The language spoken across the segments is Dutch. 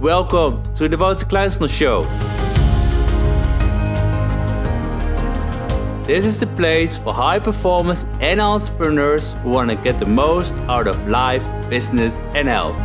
Welcome to the Wouter Kleinsman Show. This is the place for high performers and entrepreneurs who want to get the most out of life, business and health.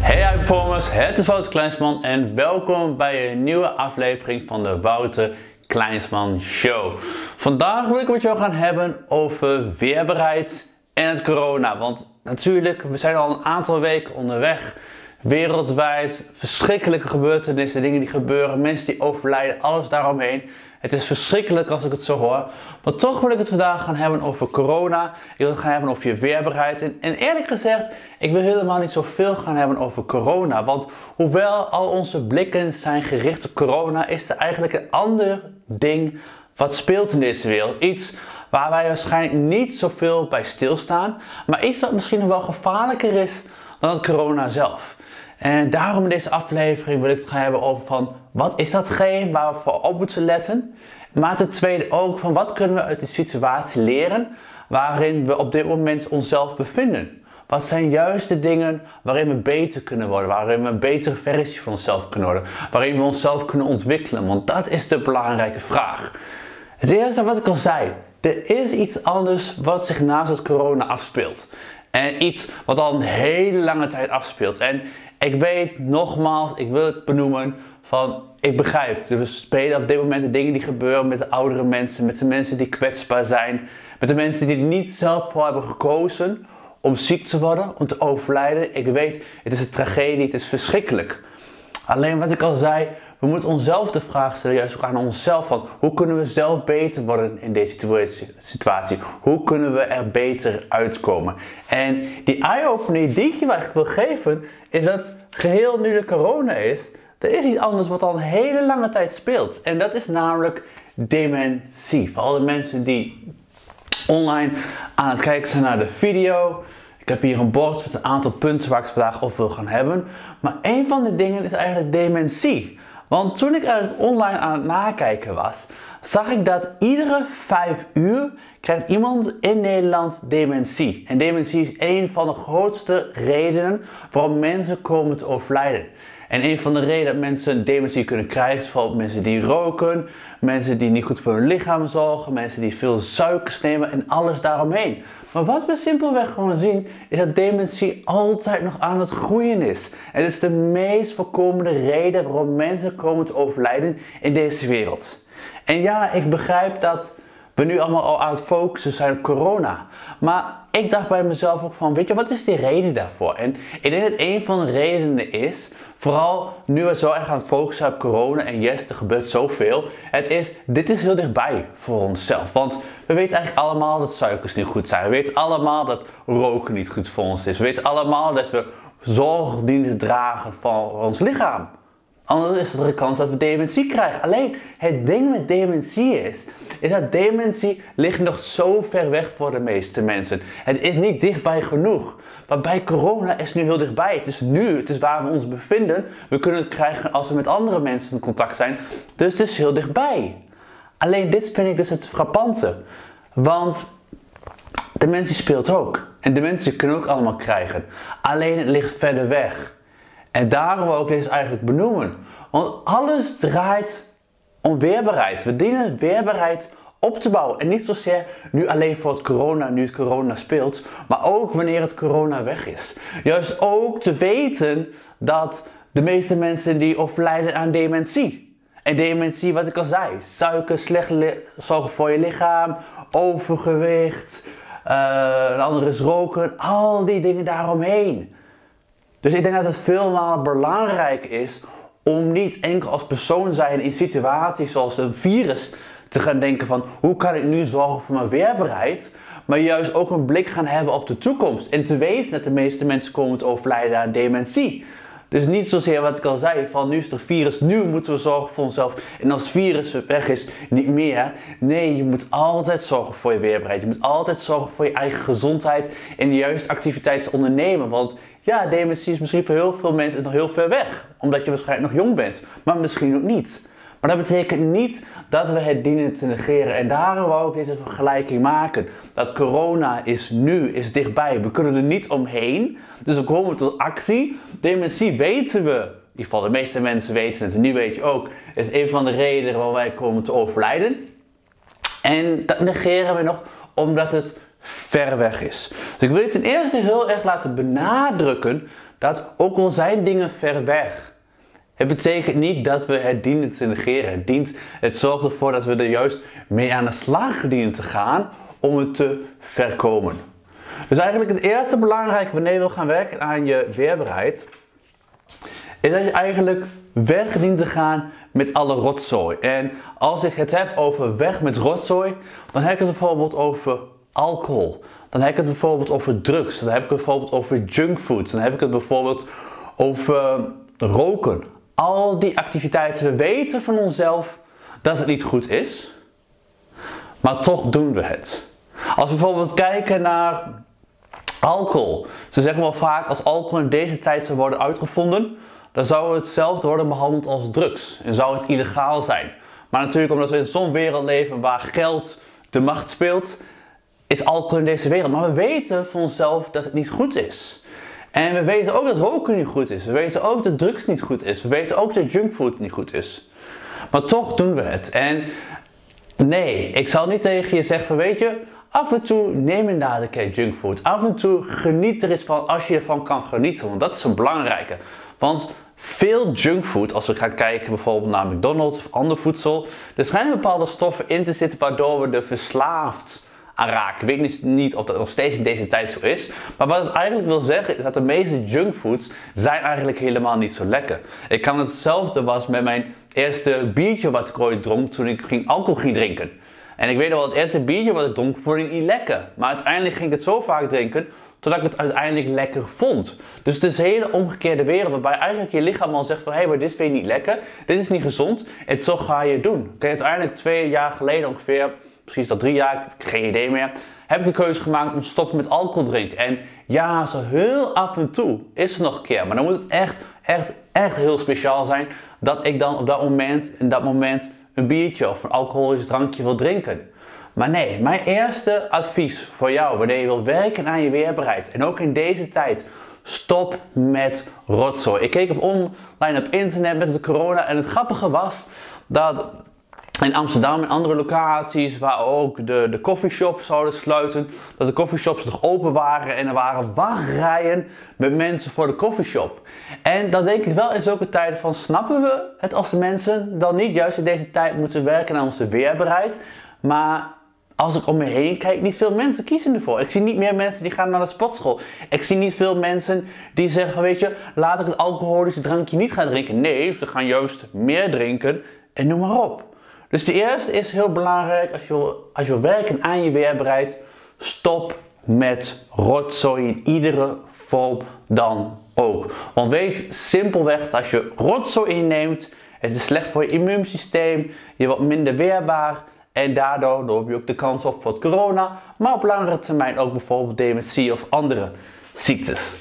Hey high performers, het is Wouter Kleinsman en welkom bij een nieuwe aflevering van de Wouter Kleinsman Show. Vandaag wil ik met jou gaan hebben over weerbaarheid en het corona. Want natuurlijk, we zijn al een aantal weken onderweg. Wereldwijd, verschrikkelijke gebeurtenissen, dingen die gebeuren, mensen die overlijden, alles daaromheen. Het is verschrikkelijk als ik het zo hoor. Maar toch wil ik het vandaag gaan hebben over corona. Ik wil het gaan hebben over je weerbaarheid. En, en eerlijk gezegd, ik wil helemaal niet zoveel gaan hebben over corona. Want hoewel al onze blikken zijn gericht op corona, is er eigenlijk een ander ding wat speelt in deze wereld. Iets waar wij waarschijnlijk niet zoveel bij stilstaan. Maar iets wat misschien wel gevaarlijker is dan het corona zelf. En daarom in deze aflevering wil ik het gaan hebben over van wat is datgene waar we voor op moeten letten. Maar ten tweede ook van wat kunnen we uit de situatie leren waarin we op dit moment onszelf bevinden. Wat zijn juist de dingen waarin we beter kunnen worden, waarin we een betere versie van onszelf kunnen worden, waarin we onszelf kunnen ontwikkelen, want dat is de belangrijke vraag. Het eerste wat ik al zei, er is iets anders wat zich naast het corona afspeelt. En iets wat al een hele lange tijd afspeelt. En ik weet nogmaals, ik wil het benoemen van ik begrijp. Er spelen op dit moment de dingen die gebeuren met de oudere mensen, met de mensen die kwetsbaar zijn, met de mensen die er niet zelf voor hebben gekozen om ziek te worden, om te overlijden. Ik weet, het is een tragedie, het is verschrikkelijk. Alleen wat ik al zei, we moeten onszelf de vraag stellen, juist ook aan onszelf van hoe kunnen we zelf beter worden in deze situatie? Hoe kunnen we er beter uitkomen? En die eye-opener die ik je eigenlijk wil geven, is dat geheel nu de corona is, er is iets anders wat al een hele lange tijd speelt. En dat is namelijk dementie. Voor alle mensen die online aan het kijken zijn naar de video. Ik heb hier een bord met een aantal punten waar ik het vandaag over wil gaan hebben. Maar een van de dingen is eigenlijk dementie. Want toen ik eigenlijk online aan het nakijken was, zag ik dat iedere 5 uur krijgt iemand in Nederland dementie. En dementie is een van de grootste redenen waarom mensen komen te overlijden. En een van de redenen dat mensen dementie kunnen krijgen is bijvoorbeeld mensen die roken, mensen die niet goed voor hun lichaam zorgen, mensen die veel suikers nemen en alles daaromheen. Maar wat we simpelweg gewoon zien, is dat dementie altijd nog aan het groeien is. En het is de meest voorkomende reden waarom mensen komen te overlijden in deze wereld. En ja, ik begrijp dat we nu allemaal al aan het focussen zijn op corona. Maar ik dacht bij mezelf ook van, weet je, wat is die reden daarvoor? En ik denk dat een van de redenen is, vooral nu we zo erg aan het focussen op corona en yes, er gebeurt zoveel. Het is, dit is heel dichtbij voor onszelf. Want we weten eigenlijk allemaal dat suikers niet goed zijn. We weten allemaal dat roken niet goed voor ons is. We weten allemaal dat we zorg dienen dragen voor ons lichaam. Anders is er een kans dat we dementie krijgen. Alleen het ding met dementie is, is dat dementie ligt nog zo ver weg voor de meeste mensen. Het is niet dichtbij genoeg. Maar bij corona is nu heel dichtbij. Het is nu, het is waar we ons bevinden. We kunnen het krijgen als we met andere mensen in contact zijn. Dus het is heel dichtbij. Alleen dit vind ik dus het frappante. Want dementie speelt ook. En dementie kunnen ook allemaal krijgen. Alleen het ligt verder weg. En daarom ik deze eigenlijk benoemen. Want alles draait om weerbaarheid. We dienen weerbaarheid op te bouwen. En niet zozeer nu alleen voor het corona, nu het corona speelt, maar ook wanneer het corona weg is. Juist ook te weten dat de meeste mensen die overlijden aan dementie. En dementie, wat ik al zei, suiker, slecht zorgen voor je lichaam, overgewicht, uh, een andere is roken, al die dingen daaromheen. Dus ik denk dat het veel belangrijk is om niet enkel als persoon zijn in situaties zoals een virus te gaan denken van hoe kan ik nu zorgen voor mijn weerbaarheid, maar juist ook een blik gaan hebben op de toekomst en te weten dat de meeste mensen komen te overlijden aan dementie. Dus niet zozeer wat ik al zei, van nu is er virus, nu moeten we zorgen voor onszelf. En als virus weg is, niet meer. Nee, je moet altijd zorgen voor je weerbaarheid. Je moet altijd zorgen voor je eigen gezondheid en de juiste activiteiten ondernemen. Want ja, dementie is misschien voor heel veel mensen nog heel ver weg. Omdat je waarschijnlijk nog jong bent. Maar misschien ook niet. Maar dat betekent niet dat we het dienen te negeren. En daarom wou ik deze vergelijking maken. Dat corona is nu, is dichtbij. We kunnen er niet omheen. Dus we komen tot actie. Dementie weten we. In ieder geval de meeste mensen weten het. En nu weet je ook. is een van de redenen waarom wij komen te overlijden. En dat negeren we nog omdat het ver weg is. Dus ik wil je ten eerste heel erg laten benadrukken dat ook al zijn dingen ver weg. Het betekent niet dat we het dienen te negeren. Het, dient, het zorgt ervoor dat we er juist mee aan de slag dienen te gaan om het te voorkomen. Dus eigenlijk het eerste belangrijke wanneer je wil gaan werken aan je weerbaarheid, is dat je eigenlijk weg dient te gaan met alle rotzooi. En als ik het heb over weg met rotzooi, dan heb ik het bijvoorbeeld over alcohol. Dan heb ik het bijvoorbeeld over drugs. Dan heb ik het bijvoorbeeld over junkfood. Dan heb ik het bijvoorbeeld over roken. Al die activiteiten, we weten van onszelf dat het niet goed is, maar toch doen we het. Als we bijvoorbeeld kijken naar alcohol. Ze zeggen wel vaak als alcohol in deze tijd zou worden uitgevonden, dan zou hetzelfde worden behandeld als drugs en zou het illegaal zijn. Maar natuurlijk omdat we in zo'n wereld leven waar geld de macht speelt, is alcohol in deze wereld. Maar we weten van onszelf dat het niet goed is. En we weten ook dat roken niet goed is. We weten ook dat drugs niet goed is. We weten ook dat junkfood niet goed is. Maar toch doen we het. En nee, ik zal niet tegen je zeggen van weet je, af en toe neem inderdaad een keer junkfood. Af en toe geniet er eens van als je ervan kan genieten. Want dat is een belangrijke. Want veel junkfood, als we gaan kijken bijvoorbeeld naar McDonald's of ander voedsel, er schijnen bepaalde stoffen in te zitten waardoor we er verslaafd raken. Ik weet niet of dat nog steeds in deze tijd zo is. Maar wat het eigenlijk wil zeggen is dat de meeste junkfoods zijn eigenlijk helemaal niet zo lekker. Ik kan hetzelfde was met mijn eerste biertje wat ik ooit dronk toen ik ging alcohol drinken. En ik weet wel, het eerste biertje wat ik dronk vond ik niet lekker. Maar uiteindelijk ging ik het zo vaak drinken totdat ik het uiteindelijk lekker vond. Dus het is een hele omgekeerde wereld waarbij eigenlijk je lichaam al zegt van hé, hey, maar dit vind je niet lekker, dit is niet gezond en toch ga je het doen. Kijk, uiteindelijk twee jaar geleden ongeveer, precies al drie jaar, geen idee meer, heb ik de keuze gemaakt om te stoppen met alcohol drinken. En ja, zo heel af en toe is het nog een keer, maar dan moet het echt, echt, echt heel speciaal zijn dat ik dan op dat moment, in dat moment, een biertje of een alcoholisch drankje wil drinken. Maar nee, mijn eerste advies voor jou wanneer je wilt werken aan je weerbaarheid en ook in deze tijd, stop met rotzooi. Ik keek op online op internet met de corona en het grappige was dat in Amsterdam en andere locaties waar ook de, de coffeeshops zouden sluiten, dat de coffeeshops nog open waren en er waren wachtrijen met mensen voor de coffeeshop. En dan denk ik wel in zulke tijden van snappen we het als de mensen dan niet juist in deze tijd moeten werken aan onze weerbaarheid, maar als ik om me heen kijk, niet veel mensen kiezen ervoor. Ik zie niet meer mensen die gaan naar de sportschool. Ik zie niet veel mensen die zeggen, weet je, laat ik het alcoholische drankje niet gaan drinken. Nee, ze gaan juist meer drinken en noem maar op. Dus de eerste is heel belangrijk als je, als je werken aan je weerbaarheid. Stop met rotzooi in iedere vorm dan ook. Want weet simpelweg dat als je rotzooi inneemt, het is slecht voor je immuunsysteem, je wordt minder weerbaar en daardoor loop je ook de kans op voor corona, maar op langere termijn ook bijvoorbeeld dementie of andere ziektes.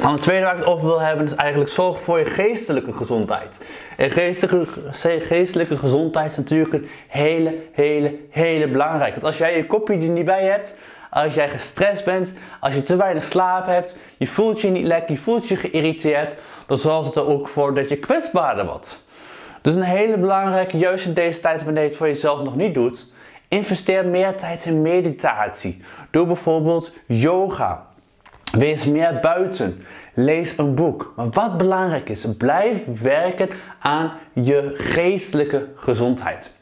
En het tweede waar ik het over wil hebben is eigenlijk zorg voor je geestelijke gezondheid. En geestelijke, geestelijke gezondheid is natuurlijk een hele, hele, hele belangrijk. Want als jij je kopje er niet bij hebt, als jij gestrest bent, als je te weinig slaap hebt, je voelt je niet lekker, je voelt je geïrriteerd, dan zorgt het er ook voor dat je kwetsbaarder wordt. Dus een hele belangrijke, juist in deze tijd wanneer je het voor jezelf nog niet doet, investeer meer tijd in meditatie. Doe bijvoorbeeld yoga. Wees meer buiten. Lees een boek. Maar wat belangrijk is, blijf werken aan je geestelijke gezondheid.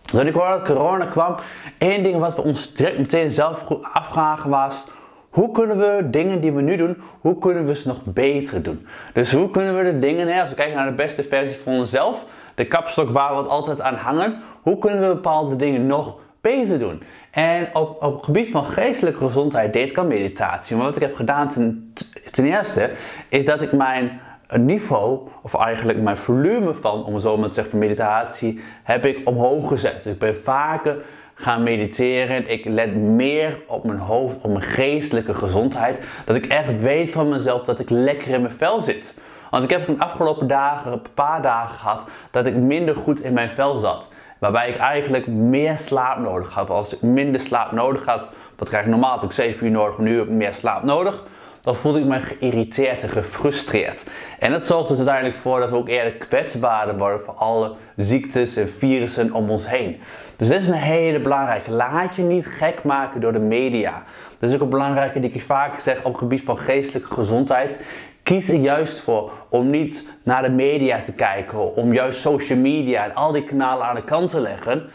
Toen ik hoorde dat corona kwam, één ding wat we ons direct meteen zelf afvragen was: hoe kunnen we dingen die we nu doen, hoe kunnen we ze nog beter doen? Dus hoe kunnen we de dingen, als we kijken naar de beste versie van onszelf, de kapstok waar we altijd aan hangen, hoe kunnen we bepaalde dingen nog beter doen? En op, op het gebied van geestelijke gezondheid deed ik aan meditatie. Maar wat ik heb gedaan ten, ten eerste, is dat ik mijn niveau, of eigenlijk mijn volume van, om zo maar te zeggen, meditatie, heb ik omhoog gezet. Dus ik ben vaker gaan mediteren. Ik let meer op mijn hoofd, op mijn geestelijke gezondheid. Dat ik echt weet van mezelf dat ik lekker in mijn vel zit. Want ik heb de afgelopen dagen, een paar dagen gehad, dat ik minder goed in mijn vel zat. Waarbij ik eigenlijk meer slaap nodig had. Als ik minder slaap nodig had, wat krijg ik normaal? Had ik 7 uur nodig, nu heb ik meer slaap nodig dan voelde ik me geïrriteerd en gefrustreerd. En dat zorgt er dus uiteindelijk voor dat we ook eerder kwetsbaarder worden voor alle ziektes en virussen om ons heen. Dus dit is een hele belangrijke. Laat je niet gek maken door de media. Dat is ook een belangrijke die ik vaak zeg op het gebied van geestelijke gezondheid. Kies er juist voor om niet naar de media te kijken, om juist social media en al die kanalen aan de kant te leggen.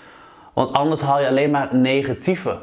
Want anders haal je alleen maar negatieve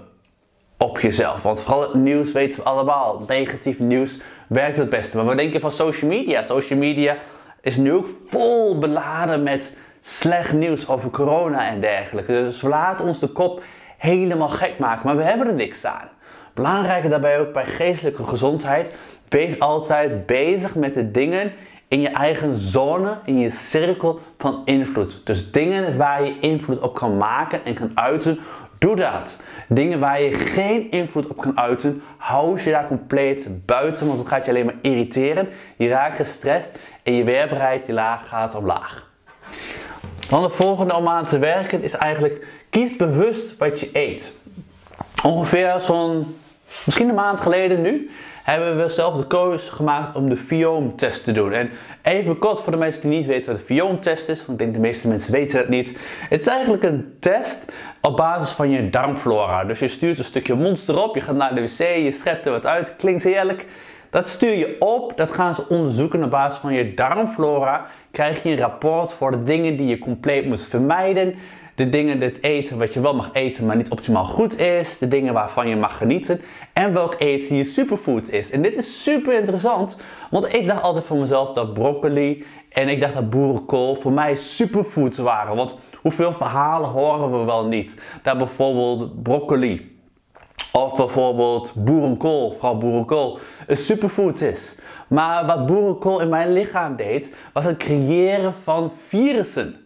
op jezelf. Want vooral het nieuws weten we allemaal. Negatief nieuws werkt het beste. Maar wat denk je van social media? Social media is nu ook vol beladen met slecht nieuws over corona en dergelijke. Dus laten ons de kop helemaal gek maken. Maar we hebben er niks aan. Belangrijker daarbij ook bij geestelijke gezondheid. Wees altijd bezig met de dingen in je eigen zone, in je cirkel van invloed. Dus dingen waar je invloed op kan maken en kan uiten, doe dat. Dingen waar je geen invloed op kan uiten, hou je daar compleet buiten, want dat gaat je alleen maar irriteren. Je raakt gestrest en je weerbaarheid, je laag gaat omlaag. Dan de volgende om aan te werken is eigenlijk kies bewust wat je eet. Ongeveer zo'n, misschien een maand geleden nu, hebben we zelf de keuze gemaakt om de Viome-test te doen. En even kort voor de mensen die niet weten wat de Viome-test is, want ik denk de meeste mensen weten het niet. Het is eigenlijk een test op basis van je darmflora. Dus je stuurt een stukje monster op, je gaat naar de wc, je schept er wat uit, klinkt heerlijk. Dat stuur je op, dat gaan ze onderzoeken op basis van je darmflora. Krijg je een rapport voor de dingen die je compleet moet vermijden. De dingen, het eten wat je wel mag eten, maar niet optimaal goed is. De dingen waarvan je mag genieten. En welk eten je superfood is. En dit is super interessant, want ik dacht altijd voor mezelf dat broccoli en ik dacht dat boerenkool voor mij superfoods waren. Want hoeveel verhalen horen we wel niet? Dat bijvoorbeeld broccoli of bijvoorbeeld boerenkool, vooral boerenkool, een superfood is. Maar wat boerenkool in mijn lichaam deed, was het creëren van virussen.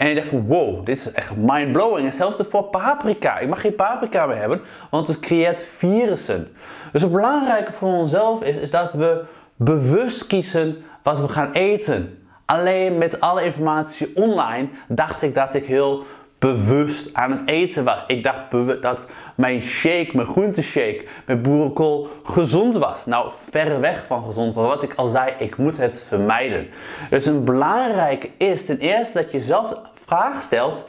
En je dacht van wow, dit is echt mindblowing. Hetzelfde voor paprika. Ik mag geen paprika meer hebben, want het creëert virussen. Dus het belangrijke voor onszelf is, is dat we bewust kiezen wat we gaan eten. Alleen met alle informatie online dacht ik dat ik heel bewust aan het eten was. Ik dacht dat mijn shake, mijn groenteshake met boerenkool gezond was. Nou, verre weg van gezond. Maar wat ik al zei, ik moet het vermijden. Dus een belangrijke is ten eerste dat je zelf de vraag stelt: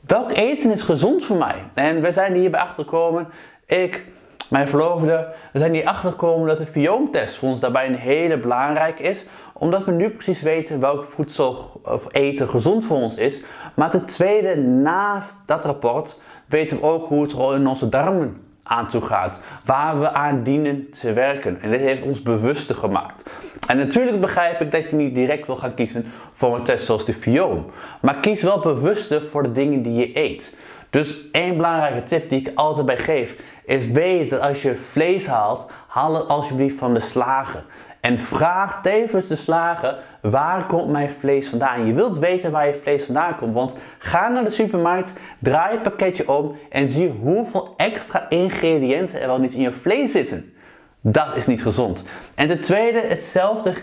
welk eten is gezond voor mij? En we zijn hierbij achtergekomen. Ik mijn verloofde, we zijn hier achtergekomen dat de Viome-test voor ons daarbij een hele belangrijk is. Omdat we nu precies weten welk voedsel of eten gezond voor ons is. Maar ten tweede, naast dat rapport, weten we ook hoe het er in onze darmen aan toe gaat. Waar we aan dienen te werken. En dit heeft ons bewuster gemaakt. En natuurlijk begrijp ik dat je niet direct wil gaan kiezen voor een test zoals de Viome. Maar kies wel bewuster voor de dingen die je eet. Dus één belangrijke tip die ik altijd bij geef is weet dat als je vlees haalt, haal het alsjeblieft van de slager. En vraag tevens de slager, waar komt mijn vlees vandaan? Je wilt weten waar je vlees vandaan komt, want ga naar de supermarkt, draai het pakketje om en zie hoeveel extra ingrediënten er wel niet in je vlees zitten. Dat is niet gezond. En ten tweede, hetzelfde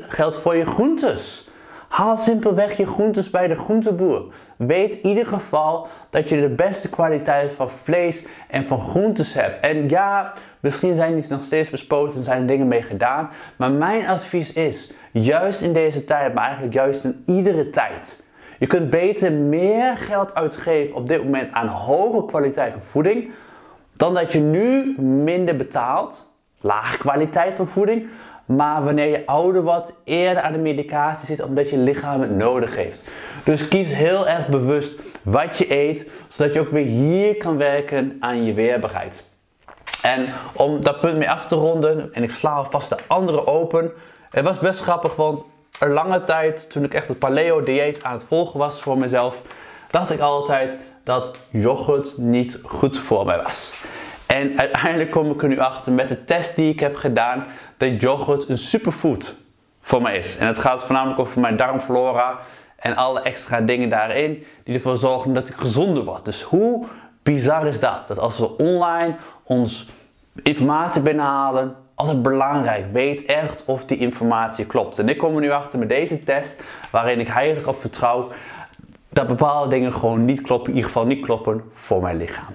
geldt voor je groentes. Haal simpelweg je groentes bij de groenteboer. Weet in ieder geval dat je de beste kwaliteit van vlees en van groentes hebt. En ja, misschien zijn die nog steeds bespoten en zijn er dingen mee gedaan. Maar mijn advies is, juist in deze tijd, maar eigenlijk juist in iedere tijd. Je kunt beter meer geld uitgeven op dit moment aan hoge kwaliteit van voeding. Dan dat je nu minder betaalt. Lage kwaliteit van voeding maar wanneer je ouder wordt, eerder aan de medicatie zit omdat je lichaam het nodig heeft. Dus kies heel erg bewust wat je eet, zodat je ook weer hier kan werken aan je weerbaarheid. En om dat punt mee af te ronden, en ik sla alvast de andere open. Het was best grappig, want een lange tijd, toen ik echt het paleo-dieet aan het volgen was voor mezelf, dacht ik altijd dat yoghurt niet goed voor mij was. En uiteindelijk kom ik er nu achter met de test die ik heb gedaan dat yoghurt een superfood voor mij is. En het gaat voornamelijk over mijn darmflora en alle extra dingen daarin die ervoor zorgen dat ik gezonder word. Dus hoe bizar is dat? Dat als we online ons informatie binnenhalen, altijd belangrijk. Weet echt of die informatie klopt. En ik kom er nu achter met deze test, waarin ik heilig op vertrouw dat bepaalde dingen gewoon niet kloppen, in ieder geval niet kloppen voor mijn lichaam.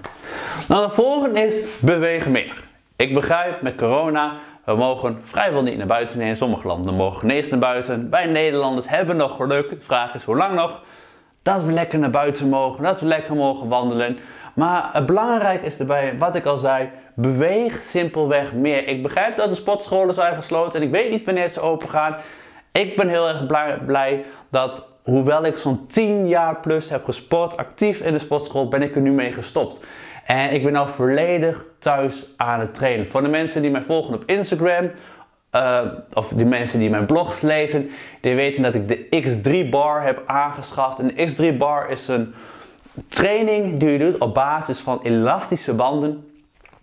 Nou, de volgende is beweeg meer. Ik begrijp met corona, we mogen vrijwel niet naar buiten. in sommige landen mogen ineens naar buiten. Wij Nederlanders hebben nog geluk. De vraag is hoe lang nog? Dat we lekker naar buiten mogen, dat we lekker mogen wandelen. Maar het belangrijk is erbij, wat ik al zei, beweeg simpelweg meer. Ik begrijp dat de sportscholen zijn gesloten en ik weet niet wanneer ze open gaan. Ik ben heel erg blij, blij dat, hoewel ik zo'n 10 jaar plus heb gesport, actief in de sportschool, ben ik er nu mee gestopt. En ik ben nou volledig thuis aan het trainen. Voor de mensen die mij volgen op Instagram, uh, of die mensen die mijn blogs lezen, die weten dat ik de X3 bar heb aangeschaft. En de X3 bar is een training die je doet op basis van elastische banden,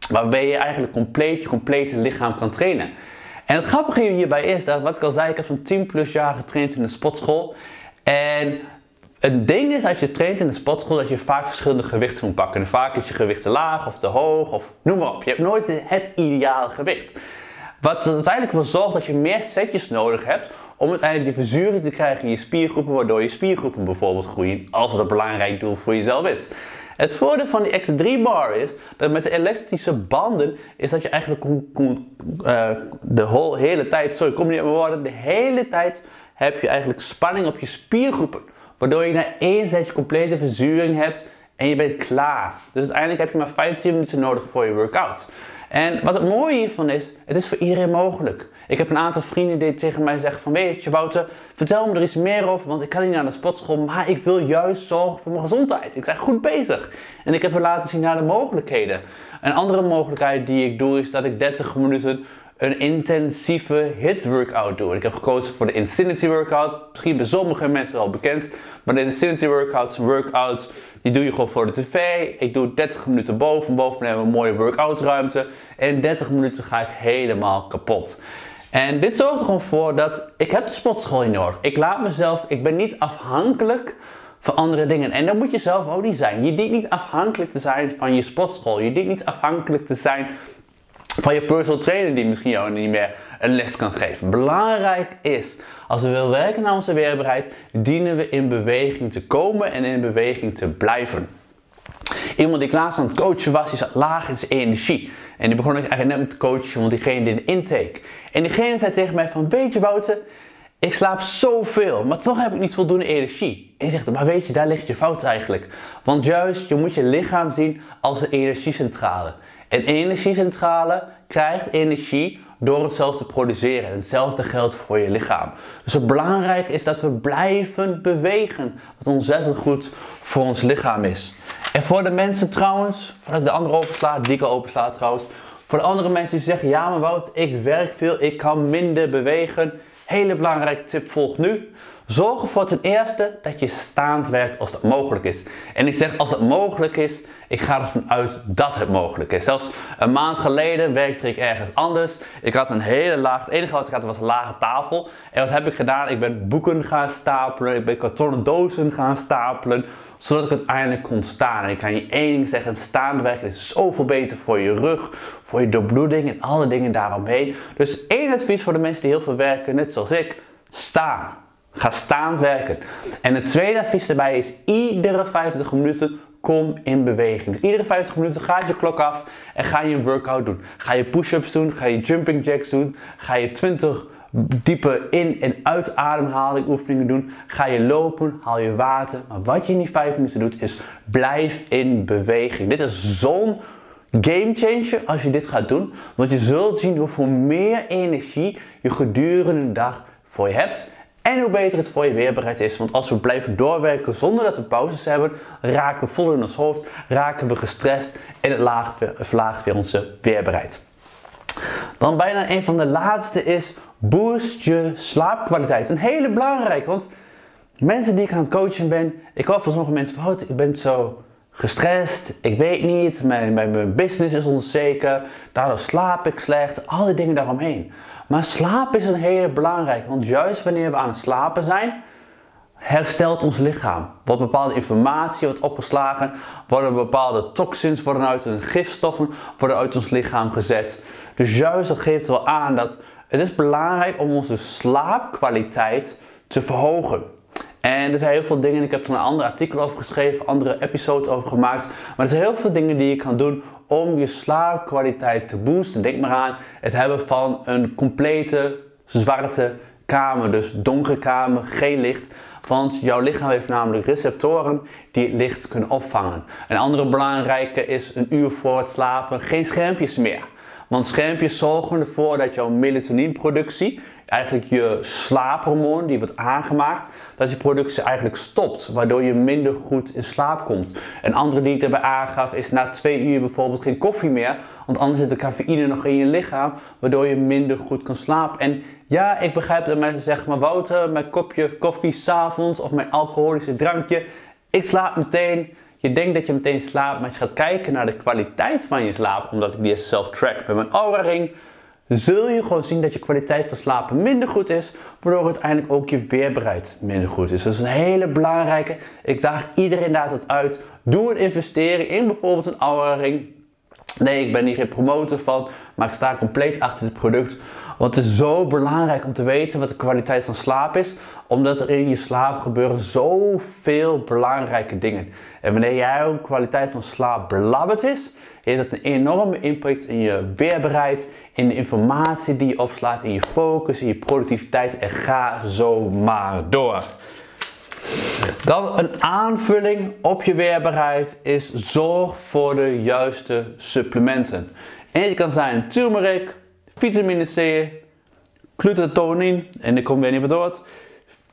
waarbij je eigenlijk compleet je complete lichaam kan trainen. En het grappige hierbij is dat, wat ik al zei, ik heb zo'n 10 plus jaar getraind in de sportschool. En het ding is als je traint in de sportschool dat je vaak verschillende gewichten moet pakken. En vaak is je gewicht te laag of te hoog of noem maar op. Je hebt nooit het ideale gewicht. Wat er uiteindelijk voor zorgt dat je meer setjes nodig hebt om uiteindelijk die verzuring te krijgen in je spiergroepen, waardoor je spiergroepen bijvoorbeeld groeien, als het een belangrijk doel voor jezelf is. Het voordeel van die X3 bar is dat met de elastische banden is dat je eigenlijk uh, de hele tijd, sorry, kom niet in woorden, de hele tijd heb je eigenlijk spanning op je spiergroepen. Waardoor je na één setje complete verzuring hebt en je bent klaar. Dus uiteindelijk heb je maar 15 minuten nodig voor je workout. En wat het mooie hiervan is, het is voor iedereen mogelijk. Ik heb een aantal vrienden die tegen mij zeggen van weet je Wouter, vertel me er iets meer over, want ik kan niet naar de sportschool, maar ik wil juist zorgen voor mijn gezondheid. Ik zeg goed bezig. En ik heb hem laten zien naar de mogelijkheden. Een andere mogelijkheid die ik doe is dat ik 30 minuten een intensieve hit workout doe. Ik heb gekozen voor de Insanity workout. Misschien bij sommige mensen wel bekend. Maar de Insanity workouts, workouts, die doe je gewoon voor de tv. Ik doe 30 minuten boven. Boven hebben we een mooie workout ruimte. En in 30 minuten ga ik helemaal kapot. En dit zorgt er gewoon voor dat ik heb de sportschool niet nodig. Ik laat mezelf, ik ben niet afhankelijk van andere dingen. En dat moet je zelf ook niet zijn. Je dient niet afhankelijk te zijn van je sportschool. Je dient niet afhankelijk te zijn van je personal trainer die misschien jou niet meer een les kan geven. Belangrijk is, als we willen werken naar onze weerbaarheid, dienen we in beweging te komen en in beweging te blijven. Iemand die laatst aan het coachen was, die zat laag in zijn energie. En die begon ik eigenlijk net met coachen, want diegene deed een intake. En diegene zei tegen mij van, weet je Wouter, ik slaap zoveel, maar toch heb ik niet voldoende energie. En je zegt, maar weet je, daar ligt je fout eigenlijk. Want juist, je moet je lichaam zien als een energiecentrale. Een energiecentrale krijgt energie door het zelf te produceren. En hetzelfde geldt voor je lichaam. Dus het belangrijk is dat we blijven bewegen. Wat ontzettend goed voor ons lichaam is. En voor de mensen trouwens, voordat ik de andere opensla, die ik al opensla trouwens. Voor de andere mensen die zeggen, ja maar Wout, ik werk veel, ik kan minder bewegen. Hele belangrijke tip volgt nu. Zorg ervoor ten eerste dat je staand werkt als dat mogelijk is. En ik zeg als het mogelijk is, ik ga ervan uit dat het mogelijk is. Zelfs een maand geleden werkte ik ergens anders. Ik had een hele laag, het enige wat ik had was een lage tafel. En wat heb ik gedaan? Ik ben boeken gaan stapelen, ik ben kartonnen dozen gaan stapelen, zodat ik uiteindelijk kon staan. En ik kan je één ding zeggen, staand werken is zoveel beter voor je rug, voor je doorbloeding en alle dingen daaromheen. Dus één advies voor de mensen die heel veel werken, net zoals ik, sta. Ga staand werken. En het tweede advies daarbij is iedere 50 minuten kom in beweging. Dus iedere 50 minuten ga je klok af en ga je een workout doen. Ga je push-ups doen, ga je jumping jacks doen, ga je 20 diepe in- en uitademhaling oefeningen doen. Ga je lopen, haal je water. Maar wat je in die 5 minuten doet is blijf in beweging. Dit is zo'n game changer als je dit gaat doen. Want je zult zien hoeveel meer energie je gedurende de dag voor je hebt. En hoe beter het voor je weerbaarheid is. Want als we blijven doorwerken zonder dat we pauzes hebben, raken we vol in ons hoofd, raken we gestrest en het verlaagt weer onze weerbaarheid. Dan bijna een van de laatste is boost je slaapkwaliteit. Een hele belangrijke, want mensen die ik aan het coachen ben, ik hoor van sommige mensen van, oh, ik ben zo gestrest, ik weet niet, mijn, mijn business is onzeker, daardoor slaap ik slecht, al die dingen daaromheen. Maar slaap is een hele belangrijke, want juist wanneer we aan het slapen zijn, herstelt ons lichaam. Wordt bepaalde informatie wordt opgeslagen, worden bepaalde toxins, worden uit gifstoffen, worden uit ons lichaam gezet. Dus juist dat geeft wel aan dat het is belangrijk om onze slaapkwaliteit te verhogen. En er zijn heel veel dingen, ik heb er een ander artikel over geschreven, andere episodes over gemaakt. Maar er zijn heel veel dingen die je kan doen om je slaapkwaliteit te boosten. Denk maar aan het hebben van een complete zwarte kamer, dus donkere kamer, geen licht. Want jouw lichaam heeft namelijk receptoren die licht kunnen opvangen. Een andere belangrijke is een uur voor het slapen geen schermpjes meer. Want schermpjes zorgen ervoor dat jouw melatoninproductie, eigenlijk je slaaphormoon die wordt aangemaakt, dat je productie eigenlijk stopt, waardoor je minder goed in slaap komt. Een andere die ik daarbij aangaf is na twee uur bijvoorbeeld geen koffie meer, want anders zit de cafeïne nog in je lichaam, waardoor je minder goed kan slapen. En ja, ik begrijp dat mensen zeggen, maar Wouter, mijn kopje koffie s'avonds of mijn alcoholische drankje, ik slaap meteen. Je denkt dat je meteen slaapt, maar als je gaat kijken naar de kwaliteit van je slaap, omdat ik die zelf track met mijn Aura Ring, zul je gewoon zien dat je kwaliteit van slapen minder goed is, waardoor uiteindelijk ook je weerbaarheid minder goed is. Dat is een hele belangrijke. Ik daag iedereen daar tot uit. Doe een investering in bijvoorbeeld een Aura Ring. Nee, ik ben hier geen promotor van, maar ik sta compleet achter het product. Want het is zo belangrijk om te weten wat de kwaliteit van slaap is, omdat er in je slaap gebeuren zoveel belangrijke dingen. En wanneer jouw kwaliteit van slaap belabberd is, heeft dat een enorme impact in je weerbaarheid, in de informatie die je opslaat, in je focus, in je productiviteit en ga zo maar door. Dan een aanvulling op je weerbaarheid is zorg voor de juiste supplementen. Eentje kan zijn turmeric, vitamine C, glutatonin, en ik kom weer niet meer door,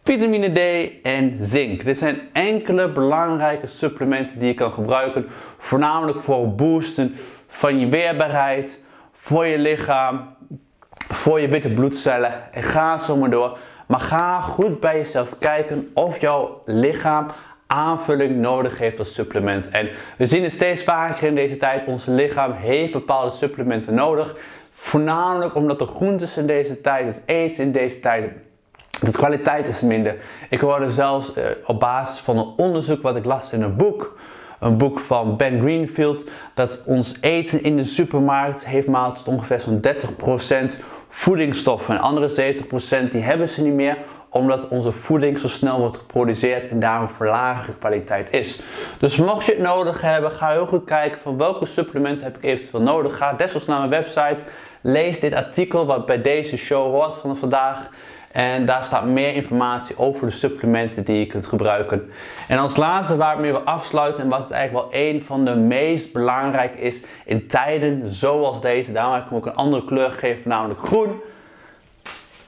vitamine D en zink. Dit zijn enkele belangrijke supplementen die je kan gebruiken, voornamelijk voor boosten van je weerbaarheid, voor je lichaam, voor je witte bloedcellen en ga zo maar door. Maar ga goed bij jezelf kijken of jouw lichaam aanvulling nodig heeft als supplement. En we zien het steeds vaker in deze tijd. Ons lichaam heeft bepaalde supplementen nodig. Voornamelijk omdat de groentes in deze tijd, het eten in deze tijd, de kwaliteit is minder. Ik hoorde zelfs uh, op basis van een onderzoek wat ik las in een boek, een boek van Ben Greenfield, dat ons eten in de supermarkt heeft maar tot ongeveer zo'n 30% voedingsstoffen. En andere 70% die hebben ze niet meer omdat onze voeding zo snel wordt geproduceerd en daarom verlagere kwaliteit is. Dus mocht je het nodig hebben, ga heel goed kijken van welke supplementen heb ik eventueel nodig. Ga desnoods naar mijn website, lees dit artikel wat bij deze show hoort van vandaag. En daar staat meer informatie over de supplementen die je kunt gebruiken. En als laatste waar ik mee wil afsluiten en wat het eigenlijk wel een van de meest belangrijk is in tijden zoals deze. Daarom heb ik hem ook een andere kleur gegeven, namelijk groen.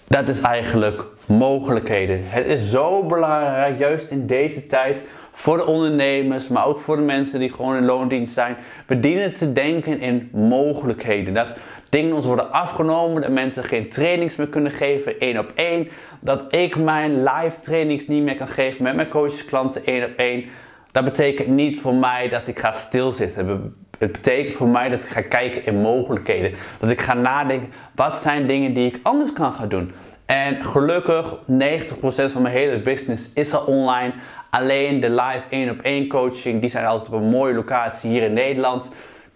Dat is eigenlijk mogelijkheden. Het is zo belangrijk, juist in deze tijd, voor de ondernemers, maar ook voor de mensen die gewoon in loondienst zijn. We dienen te denken in mogelijkheden. Dat dingen ons worden afgenomen, dat mensen geen trainings meer kunnen geven één op één. Dat ik mijn live trainings niet meer kan geven met mijn coaches, klanten één op één. Dat betekent niet voor mij dat ik ga stilzitten. Het betekent voor mij dat ik ga kijken in mogelijkheden. Dat ik ga nadenken, wat zijn dingen die ik anders kan gaan doen? En gelukkig, 90% van mijn hele business is al online. Alleen de live 1 op 1 coaching, die zijn altijd op een mooie locatie hier in Nederland.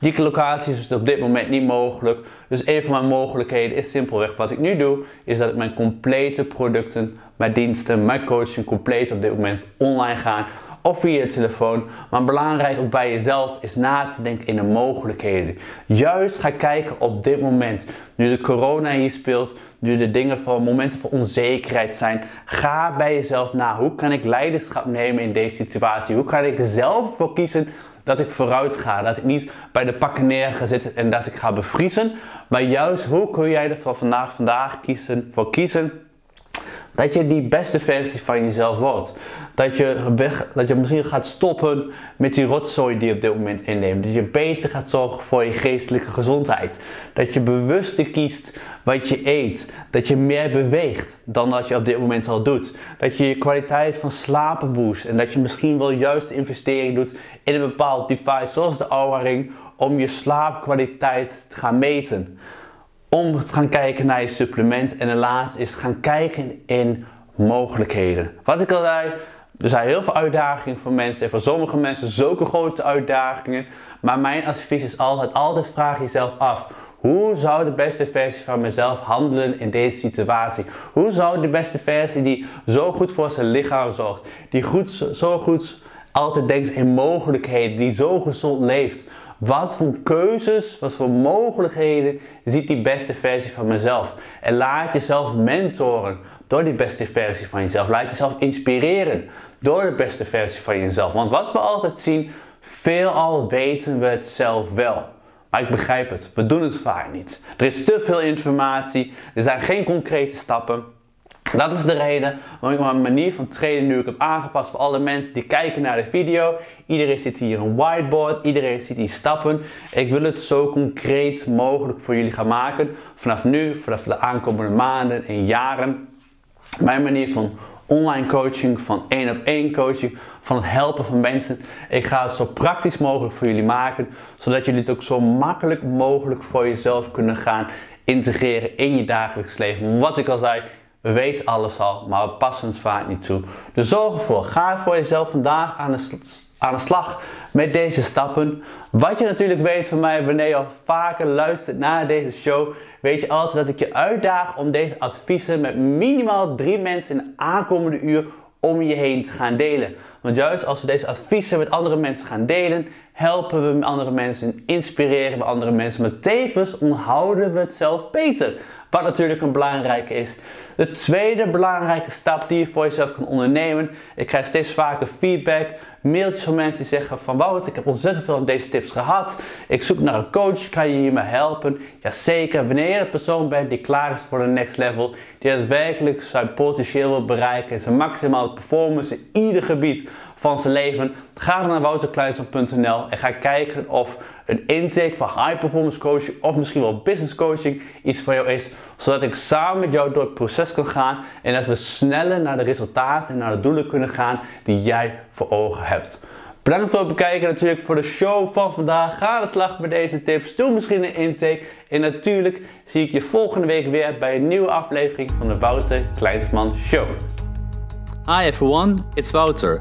Die locatie is dus op dit moment niet mogelijk. Dus een van mijn mogelijkheden is simpelweg wat ik nu doe, is dat ik mijn complete producten, mijn diensten, mijn coaching compleet op dit moment online gaan of via je telefoon. Maar belangrijk ook bij jezelf is na te denken in de mogelijkheden. Juist ga kijken op dit moment, nu de corona hier speelt, nu de dingen van momenten van onzekerheid zijn. Ga bij jezelf na, hoe kan ik leiderschap nemen in deze situatie? Hoe kan ik zelf voor kiezen dat ik vooruit ga. Dat ik niet bij de pakken neer ga zitten en dat ik ga bevriezen. Maar juist hoe kun jij er van vandaag, vandaag kiezen, voor kiezen dat je die beste versie van jezelf wordt. Dat je, weg, dat je misschien gaat stoppen met die rotzooi die je op dit moment inneemt. Dat je beter gaat zorgen voor je geestelijke gezondheid. Dat je bewuster kiest wat je eet. Dat je meer beweegt dan dat je op dit moment al doet. Dat je je kwaliteit van slapen boost. En dat je misschien wel juist investering doet in een bepaald device zoals de Aura Ring. Om je slaapkwaliteit te gaan meten om te gaan kijken naar je supplement. En de laatste is gaan kijken in mogelijkheden. Wat ik al zei, Er zijn heel veel uitdagingen voor mensen en voor sommige mensen zulke grote uitdagingen. Maar mijn advies is altijd, altijd vraag jezelf af. Hoe zou de beste versie van mezelf handelen in deze situatie? Hoe zou de beste versie die zo goed voor zijn lichaam zorgt, die goed, zo goed altijd denkt in mogelijkheden, die zo gezond leeft, wat voor keuzes, wat voor mogelijkheden ziet die beste versie van mezelf? En laat jezelf mentoren door die beste versie van jezelf. Laat jezelf inspireren door de beste versie van jezelf. Want wat we altijd zien, veelal weten we het zelf wel. Maar ik begrijp het, we doen het vaak niet. Er is te veel informatie, er zijn geen concrete stappen. Dat is de reden waarom ik mijn manier van trainen nu heb aangepast voor alle mensen die kijken naar de video. Iedereen ziet hier een whiteboard, iedereen ziet die stappen. Ik wil het zo concreet mogelijk voor jullie gaan maken. Vanaf nu, vanaf de aankomende maanden en jaren. Mijn manier van online coaching, van één op één coaching, van het helpen van mensen. Ik ga het zo praktisch mogelijk voor jullie maken, zodat jullie het ook zo makkelijk mogelijk voor jezelf kunnen gaan integreren in je dagelijks leven. Wat ik al zei, we weten alles al, maar we passen het vaak niet toe. Dus zorg ervoor. Ga voor jezelf vandaag aan de, aan de slag met deze stappen. Wat je natuurlijk weet van mij, wanneer je al vaker luistert naar deze show, weet je altijd dat ik je uitdaag om deze adviezen met minimaal drie mensen in de aankomende uur om je heen te gaan delen. Want juist als we deze adviezen met andere mensen gaan delen, helpen we andere mensen, inspireren we andere mensen, maar tevens onthouden we het zelf beter. Wat natuurlijk een belangrijke is. De tweede belangrijke stap die je voor jezelf kan ondernemen. Ik krijg steeds vaker feedback, mailtjes van mensen die zeggen van Wout, ik heb ontzettend veel aan deze tips gehad. Ik zoek naar een coach, kan je hiermee helpen? Jazeker, wanneer je de persoon bent die klaar is voor de next level, die daadwerkelijk zijn potentieel wil bereiken en zijn maximale performance in ieder gebied van zijn leven, ga dan naar wouterkleinsman.nl en ga kijken of een intake van high performance coaching of misschien wel business coaching iets voor jou is, zodat ik samen met jou door het proces kan gaan en dat we sneller naar de resultaten en naar de doelen kunnen gaan die jij voor ogen hebt. Bedankt voor het bekijken natuurlijk voor de show van vandaag. Ga de slag met deze tips. Doe misschien een intake. En natuurlijk zie ik je volgende week weer bij een nieuwe aflevering van de Wouter Kleinsman Show. Hi everyone, it's Wouter.